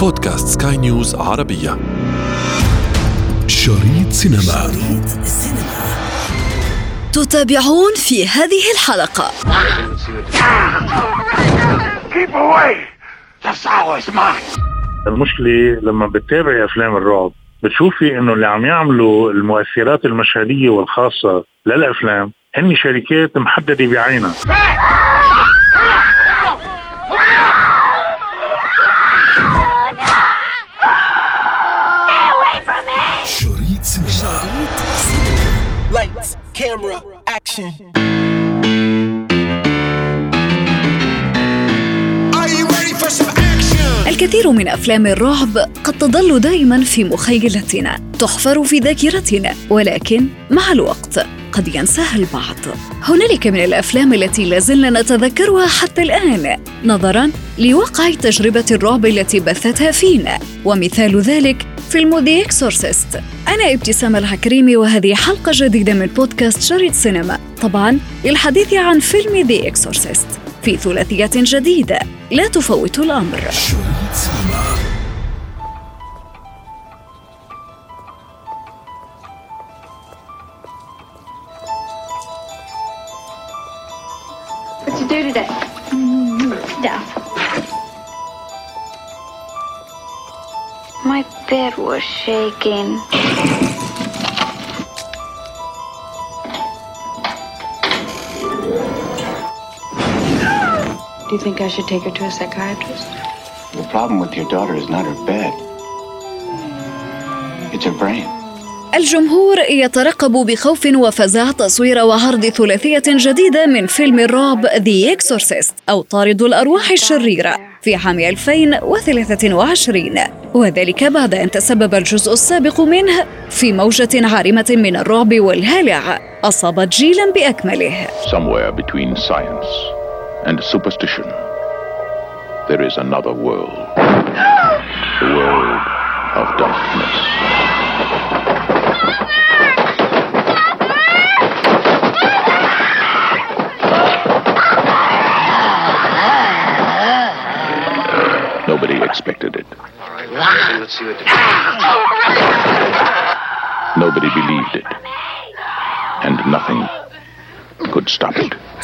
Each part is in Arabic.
بودكاست سكاي نيوز عربية. شريط سينما. شريط سينما تتابعون في هذه الحلقة. المشكلة لما بتتابعي أفلام الرعب بتشوفي إنه اللي عم يعملوا المؤثرات المشهدية والخاصة للأفلام هن شركات محددة بعينها. الكثير من أفلام الرعب قد تظل دائما في مخيلتنا تحفر في ذاكرتنا ولكن مع الوقت قد ينساها البعض. هنالك من الأفلام التي لازلنا نتذكرها حتى الآن. نظرا لوقع تجربة الرعب التي بثتها فينا. ومثال ذلك فيلم The Exorcist أنا ابتسام العكريمي وهذه حلقة جديدة من بودكاست شريط سينما. طبعا للحديث عن فيلم The Exorcist في ثلاثية جديدة. لا تفوت الأمر. What you do today? Down. My bed was shaking. Do you think I should take her to a psychiatrist? The problem with your daughter is not her bed. It's her brain. الجمهور يترقب بخوف وفزع تصوير وعرض ثلاثية جديدة من فيلم الرعب The Exorcist أو طارد الأرواح الشريرة في عام 2023 وذلك بعد أن تسبب الجزء السابق منه في موجة عارمة من الرعب والهلع أصابت جيلا بأكمله Somewhere between science and superstition, there is another world. The world of darkness. Nobody expected it. Nobody believed it. And nothing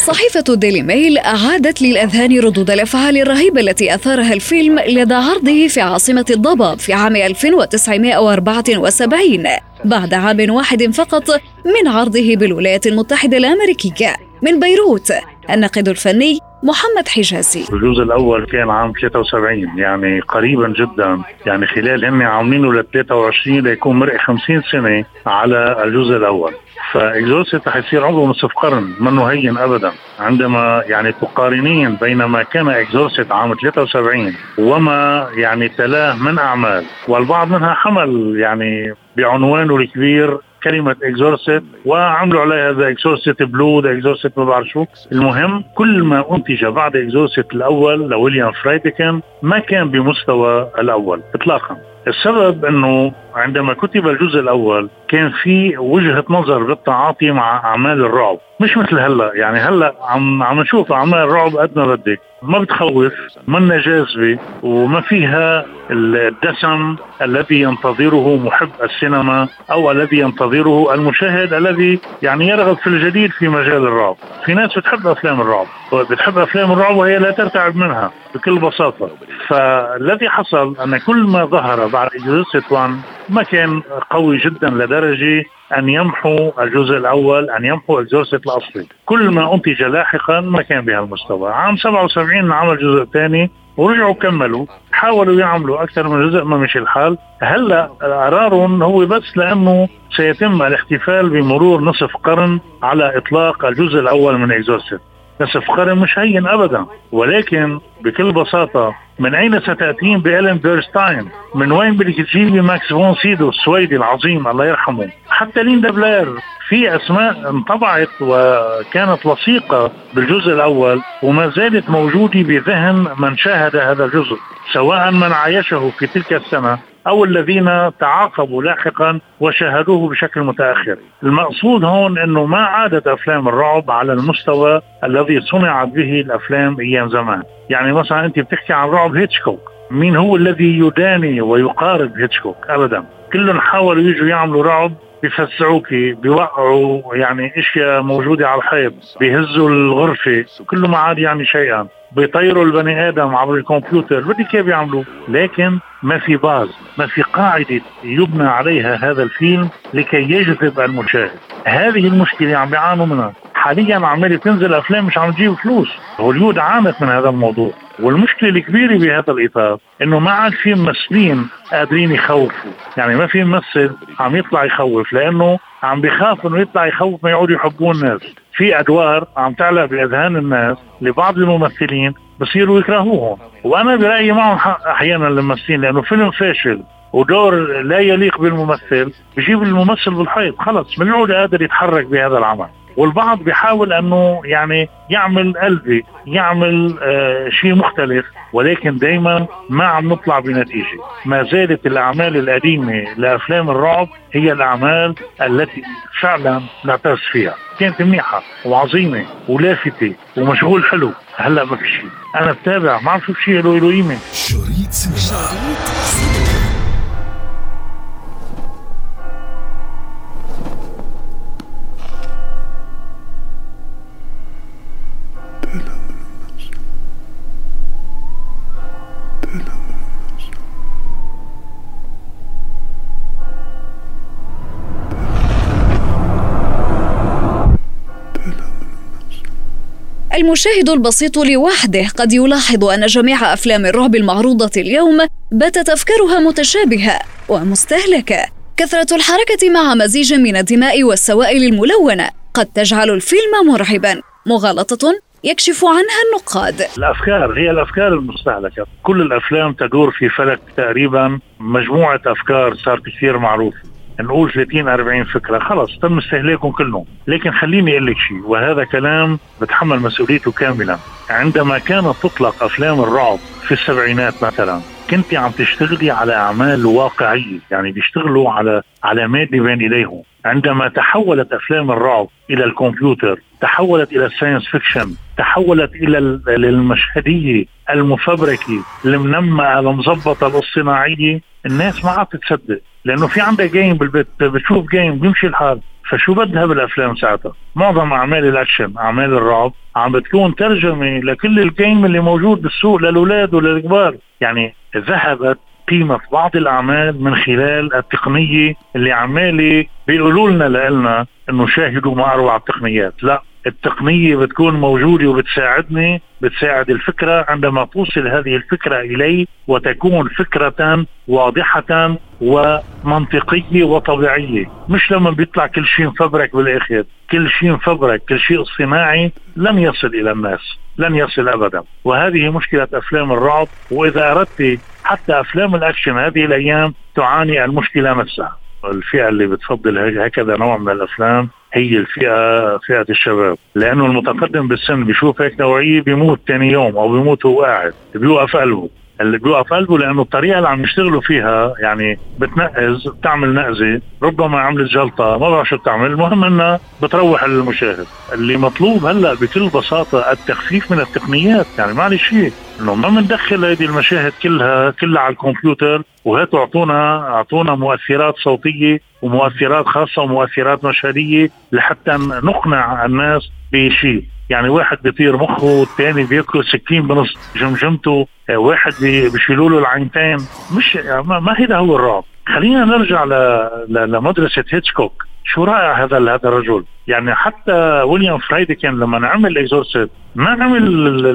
صحيفة ديلي ميل أعادت للأذهان ردود الأفعال الرهيبة التي أثارها الفيلم لدى عرضه في عاصمة الضباب في عام 1974 بعد عام واحد فقط من عرضه بالولايات المتحدة الأمريكية من بيروت. الناقد الفني محمد حجازي. الجزء الأول كان عام 73 يعني قريبا جدا. يعني خلال هم عاملينه ل 23 ليكون مرق 50 سنة على الجزء الأول. ف Exorcist رح يصير عمره نصف قرن منه هين ابدا. عندما يعني تقارنين بين ما كان Exorcist عام 73 وما يعني تلاه من أعمال والبعض منها حمل يعني بعنوانه الكبير كلمة Exorcist وعملوا عليها The Exorcist بلو The Exorcist ما بعرف شو. المهم كل ما أنتج بعد Exorcist الأول لويليام فرايدكن ما كان بمستوى الأول اطلاقا. السبب إنه عندما كتب الجزء الأول كان في وجهة نظر بالتعاطي مع أعمال الرعب. مش مثل هلا. يعني هلا عم عم نشوف اعمال رعب قد ما بدك ما بتخوف منا جاذبة وما فيها الدسم الذي ينتظره محب السينما أو الذي ينتظره المشاهد الذي يعني يرغب في الجديد في مجال الرعب. في ناس بتحب أفلام الرعب. بتحب أفلام الرعب وهي لا ترتعب منها بكل بساطة. فالذي حصل أن كل ما ظهر بعد Exorcist 1 ما كان قوي جدا لدرجة أن يمحوا الجزء الأول أن يمحوا Exorcist الأصلي. كل ما أنتج لاحقا ما كان بهالمستوى عام 77 عمل جزء ثاني ورجعوا كملوا. حاولوا يعملوا أكثر من جزء ما مشي الحال. هلأ قرارهم هو بس لأنه سيتم الاحتفال بمرور نصف قرن على إطلاق الجزء الأول من Exorcist نصف قرن مش هين ابدا ولكن بكل بساطة من أين ستأتين بإلين بورستين؟ من وين بدك تجيبي ماكس فون سيدو السويدي العظيم الله يرحمه؟ حتى ليندا بلير في أسماء انطبعت وكانت لصيقة بالجزء الأول وما زالت موجودة بذهن من شاهد هذا الجزء، سواء من عايشه في تلك السنة أو الذين تعاقبوا لاحقا وشاهدوه بشكل متأخر. المقصود هون إنه ما عادت أفلام الرعب على المستوى الذي صنعت به الأفلام أيام زمان، يعني مثلا أنت بتحكي عن رعب هيتشكوك، مين هو الذي يداني ويقارب هيتشكوك؟ ابدا، كلهم حاولوا يجوا يعملوا رعب بيفسعوك بيوقعوا يعني أشياء موجودة على الحيط بيهزوا الغرفة كله ما عاد يعني شيئا. بيطيروا البني آدم عبر الكمبيوتر بدي كيف يعملوا؟ لكن ما في باز ما في قاعدة يبنى عليها هذا الفيلم لكي يجذب المشاهد. هذه المشكلة عم بيعانوا منها. حاليا عمالة تنزل أفلام مش عم تجيب فلوس. هوليود عانت من هذا الموضوع. والمشكلة الكبيرة بهذا الإطار إنه ما عاد في ممثلين قادرين يخوفوا. يعني ما في ممثل عم يطلع يخوف لأنه عم بيخاف إنه يطلع يخوف ما يعودوا يحبون الناس. في أدوار عم تعلق بأذهان الناس لبعض الممثلين بصيروا يكرهوهم. وأنا برأيي معهم حق أحيانا الممثلين لأنه فيلم فاشل ودور لا يليق بالممثل. بجيب الممثل بالحيط خلص ما يعود قادر يتحرك بهذا العمل. والبعض بيحاول انه يعني يعمل قلبي يعمل آه شيء مختلف ولكن دائما ما عم نطلع بنتيجة. ما زالت الأعمال القديمة لأفلام الرعب هي الأعمال التي فعلا نعتز فيها. كانت منيحة وعظيمة ولافته ومشغول حلو. هلأ ما في شيء. أنا بتابع ما عم شوف شيء له قيمة. شريط المشاهد البسيط لوحده قد يلاحظ أن جميع أفلام الرعب المعروضة اليوم باتت أفكارها متشابهة ومستهلكة. كثرة الحركة مع مزيج من الدماء والسوائل الملونة قد تجعل الفيلم مرعبا مغالطة يكشف عنها النقاد. الأفكار هي الأفكار المستهلكة. كل الأفلام تدور في فلك تقريبا مجموعة أفكار صارت كثير معروفة نقول 30 40 فكرة. خلص تم استهلاكهم كلهم. لكن خليني أقول لك شيء وهذا كلام بتحمل مسؤوليته كاملا عندما كانت تطلق أفلام الرعب في السبعينات مثلا كنت عم تشتغلي على أعمال واقعية يعني بيشتغلوا على على ماده بين ايديهم عندما تحولت أفلام الرعب إلى الكمبيوتر تحولت إلى ال science fiction تحولت إلى المشهديه المفبركة المنمقه المظبطه الاصطناعية الناس ما عاد تصدق لأنه في عندها game بالبيت بتشوف game بيمشي الحال فشو بدها بالأفلام ساعتها؟ معظم أعمال الأكشن، أعمال الرعب عم بتكون ترجمة لكل ال game اللي موجود بالسوق للأولاد وللكبار، يعني ذهبت قيمة بعض الأعمال من خلال التقنية اللي عمالة بيقولوا لنا لنا إنه شاهدوا ما أروع التقنيات، لا التقنية بتكون موجودة وبتساعدني بتساعد الفكرة. عندما توصل هذه الفكرة إلي وتكون فكرة واضحة ومنطقية وطبيعية. مش لما بيطلع كل شيء مفبرك بالآخر. كل شيء مفبرك كل شيء اصطناعي لن يصل إلى الناس لن يصل أبدا. وهذه مشكلة أفلام الرعب. وإذا أردت حتى أفلام الأكشن هذه الأيام تعاني المشكلة نفسها. الفئة اللي بتفضل هكذا نوع من الأفلام هي الفئه فئة الشباب. لأنه المتقدم بالسن بيشوف هيك نوعيه بيموت ثاني يوم أو بيموت وهو قاعد بيوقف قلبه. اللي بيوقف قلبه لأنه الطريقة اللي عم يشتغلوا فيها يعني بتنقز بتعمل نقزة ربما عملت جلطة ما بعرف شو بتعمل. المهم انها بتروح المشاهد. اللي مطلوب هلأ بكل بساطة التخفيف من التقنيات. يعني معلش شيء إنه ما بندخل هذه المشاهد كلها كلها على الكمبيوتر وهاتوا أعطونا أعطونا مؤثرات صوتية ومؤثرات خاصة ومؤثرات مشهدية لحتى نقنع الناس بشيء. يعني واحد بيطير مخه والثاني بياكل سكين بنص جمجمته واحد بيشيلوا له العينتين. مش يعني ما هذا هو الرعب. خلينا نرجع لمدرسة هيتشكوك. شو رائع هذا هذا الرجل؟ يعني حتى ويليام كان لما عمل اكزورسيت ما عمل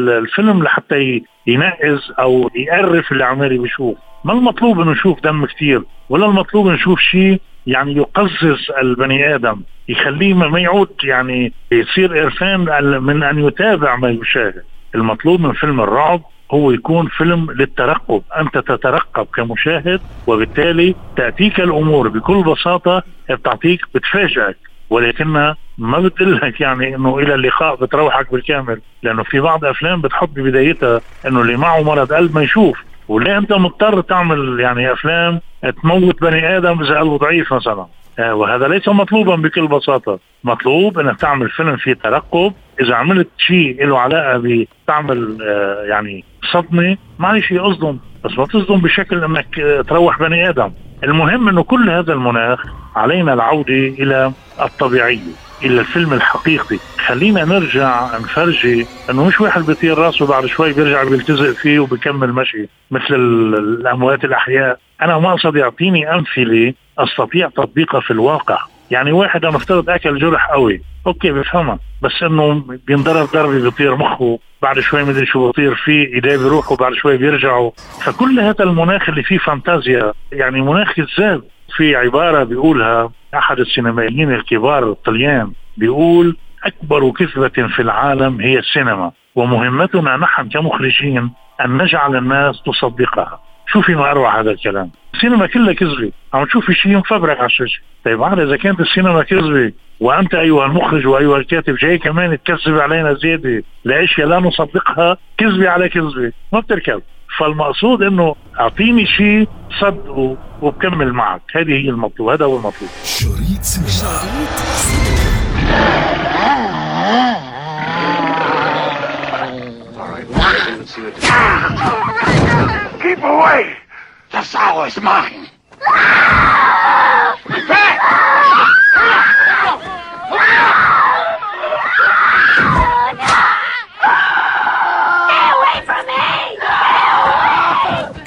الفيلم لحتى ينقز أو يقرف اللي عمال بيشوف ما المطلوب إنه نشوف دم كثير ولا المطلوب نشوف شيء يعني يقزز البني آدم. يخليه ما يعود يعني يصير قرفان من أن يتابع ما يشاهد. المطلوب من فيلم الرعب هو يكون فيلم للترقب. أنت تترقب كمشاهد وبالتالي تأتيك الأمور بكل بساطة بتعطيك بتفاجئك. ولكنها ما بتقول لك يعني إنه إلى اللقاء بتروحك بالكامل. لأنه في بعض أفلام بتحط ببدايتها إنه اللي معه مرض قلب ما يشوف. وليه أنت مضطر تعمل يعني أفلام تموت بني آدم إذا قلبه ضعيف مثلا. وهذا ليس مطلوبا بكل بساطة. مطلوب إنك تعمل فيلم فيه ترقب. إذا عملت شيء له علاقة بتعمل آه، يعني صدمة معلش يصدم بس ما تصدم بشكل إنك آه، تروح بني آدم. المهم إنه كل هذا المناخ علينا العودة إلى الطبيعية إلى الفيلم الحقيقي. خلينا نرجع نفرجي إنه مش واحد بيطير راسه بعد شوي بيرجع بيلتزق فيه وبكمل مشي مثل الأموات الأحياء. أنا ما أقصد يعطيني أمثلة أستطيع تطبيقها في الواقع. يعني واحد أنا افترض أكل جرح قوي أوكي بفهمها بس إنه بينضرب ضربة بيطير مخه بعد شوي مدري شو بيطير فيه إيديه بيروحوا بعد شوي بيرجعوا فكل هذا المناخ اللي فيه فانتازيا يعني مناخ كذاب في عبارة بيقولها أحد السينمائيين الكبار الطليان بيقول أكبر كذبه في العالم هي السينما. ومهمتنا نحن كمخرجين أن نجعل الناس تصدقها. شو في ما اروع هذا الكلام. السينما كلها كذبة. عم تشوفي شيء مفبرك على الشاشه طيب عاد إذا كانت السينما كذبة وأنت أيها المخرج وأيها الكاتب جاي كمان تكذب علينا زيادة لأشياء لا نصدقها كذبة على كذبة. ما بتركب. فالمقصود إنه أعطيني شيء صدقه وبكمل معك. هذه هي المطلوب. هذا هو المطلوب. شريط Keep away! The sow is mine!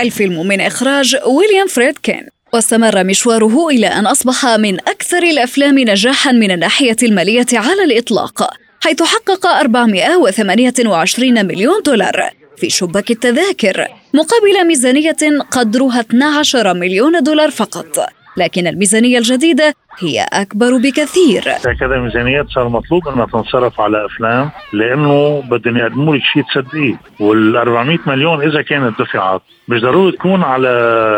الفيلم من إخراج ويليام فريدكين واستمر مشواره إلى أن أصبح من أكثر الأفلام نجاحا من الناحية المالية على الإطلاق حيث حقق 428 مليون دولار في شباك التذاكر مقابل ميزانية قدرها 12 مليون دولار فقط. لكن الميزانية الجديدة هي أكبر بكثير. هكذا ميزانيات صار مطلوب أنها تنصرف على أفلام لأنه بدهم يقدموا لك شيء تصدقيه. وال 400 مليون إذا كانت دفعت مش ضروري تكون على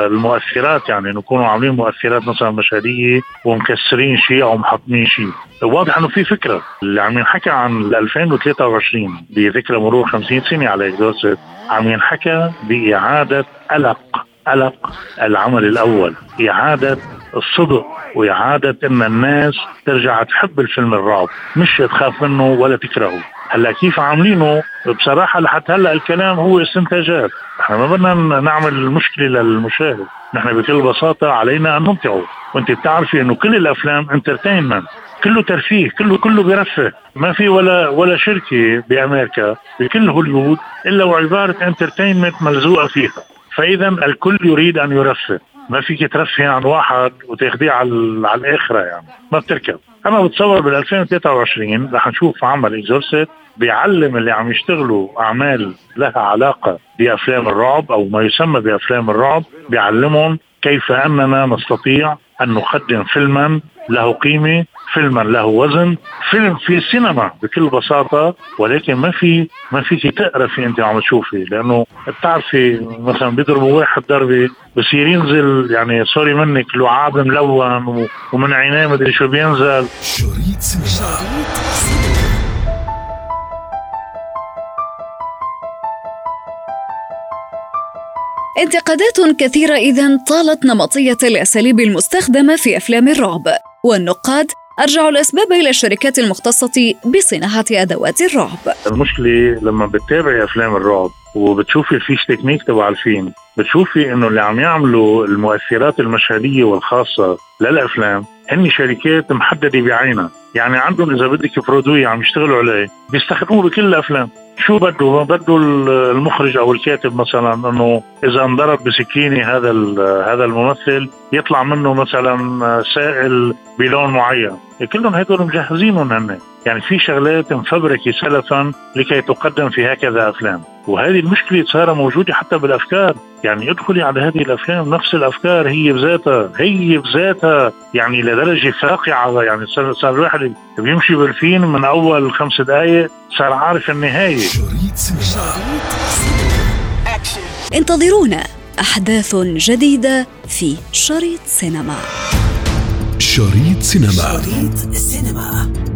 المؤثرات يعني إنه يكونوا عاملين مؤثرات مثلا مشهدية ومكسرين شيء أو محطمين شيء. واضح إنه في فكرة. اللي عم ينحكى عن 2023 بذكرى مرور 50 سنة على اكزورسيت عم ينحكى بإعادة قلق. قلق العمل الأول. إعادة الصدق وإعادة إن الناس ترجع تحب الفيلم الرعب. مش تخاف منه ولا تكرهه. هلا كيف عاملينه؟ بصراحة لحتى هلا الكلام هو استنتاجات. إحنا ما بدنا نعمل مشكلة للمشاهد. نحن بكل بساطة علينا أن نمتعه وأنت بتعرفي إنه كل الأفلام entertainment كله ترفيه كله كله بيرفه ما في ولا ولا شركة بأمريكا بكل هوليوود إلا وعبارة entertainment ملزوقة فيها. فإذا الكل يريد أن يرفه. ما فيك ترفهي عن واحد وتاخذيه على على الآخرة يعني ما بتركب. أنا بتصور بال 2023 رح نشوف عمل اكزورسيت بيعلم اللي عم يشتغلوا أعمال لها علاقة بأفلام الرعب أو ما يسمى بأفلام الرعب بيعلمهم كيف أننا نستطيع أن نقدم فيلما له قيمة فيلما له وزن فيلم في سينما بكل بساطة ولكن ما في ما فيك تقرفي أنت عم تشوفي لأنه بتعرفي مثلا بيضربوا واحد ضربة بصير ينزل يعني sorry منك لعاب ملون ومن عينيه مدري شو بينزل. شريط انتقادات كثيرة إذا طالت نمطية الأساليب المستخدمة في أفلام الرعب. والنقاد أرجعوا الأسباب إلى الشركات المختصة بصناعة أدوات الرعب. المشكلة لما بتتابعي أفلام الرعب وبتشوفي ال fiche technique تبع الفيلم بتشوفي إنه اللي عم يعملوا المؤثرات المشهدية والخاصة للأفلام هن شركات محددة بعينها. يعني عندهم إذا بدك برودوي عم يشتغلوا عليه بيستخدموه بكل الأفلام. شو بده؟ بده المخرج أو الكاتب مثلا إنه إذا انضرب بسكينة هذا هذا الممثل يطلع منه مثلا سائل بلون معين. كلهم هدول مجهزينهم هن يعني في شغلات مفبركة سلفا لكي تقدم في هكذا أفلام. وهذه المشكلة صار موجودة حتى بالأفكار. يعني ادخلي على هذه الأفلام نفس الأفكار هي بذاتها هي بذاتها. يعني لدرجة فاقعة. يعني صار صار الواحد بيمشي بالفيلم من أول خمس دقائق صار عارف النهاية. انتظرونا أحداث جديدة في شريط سينما. شريط سينما. شريط سينما.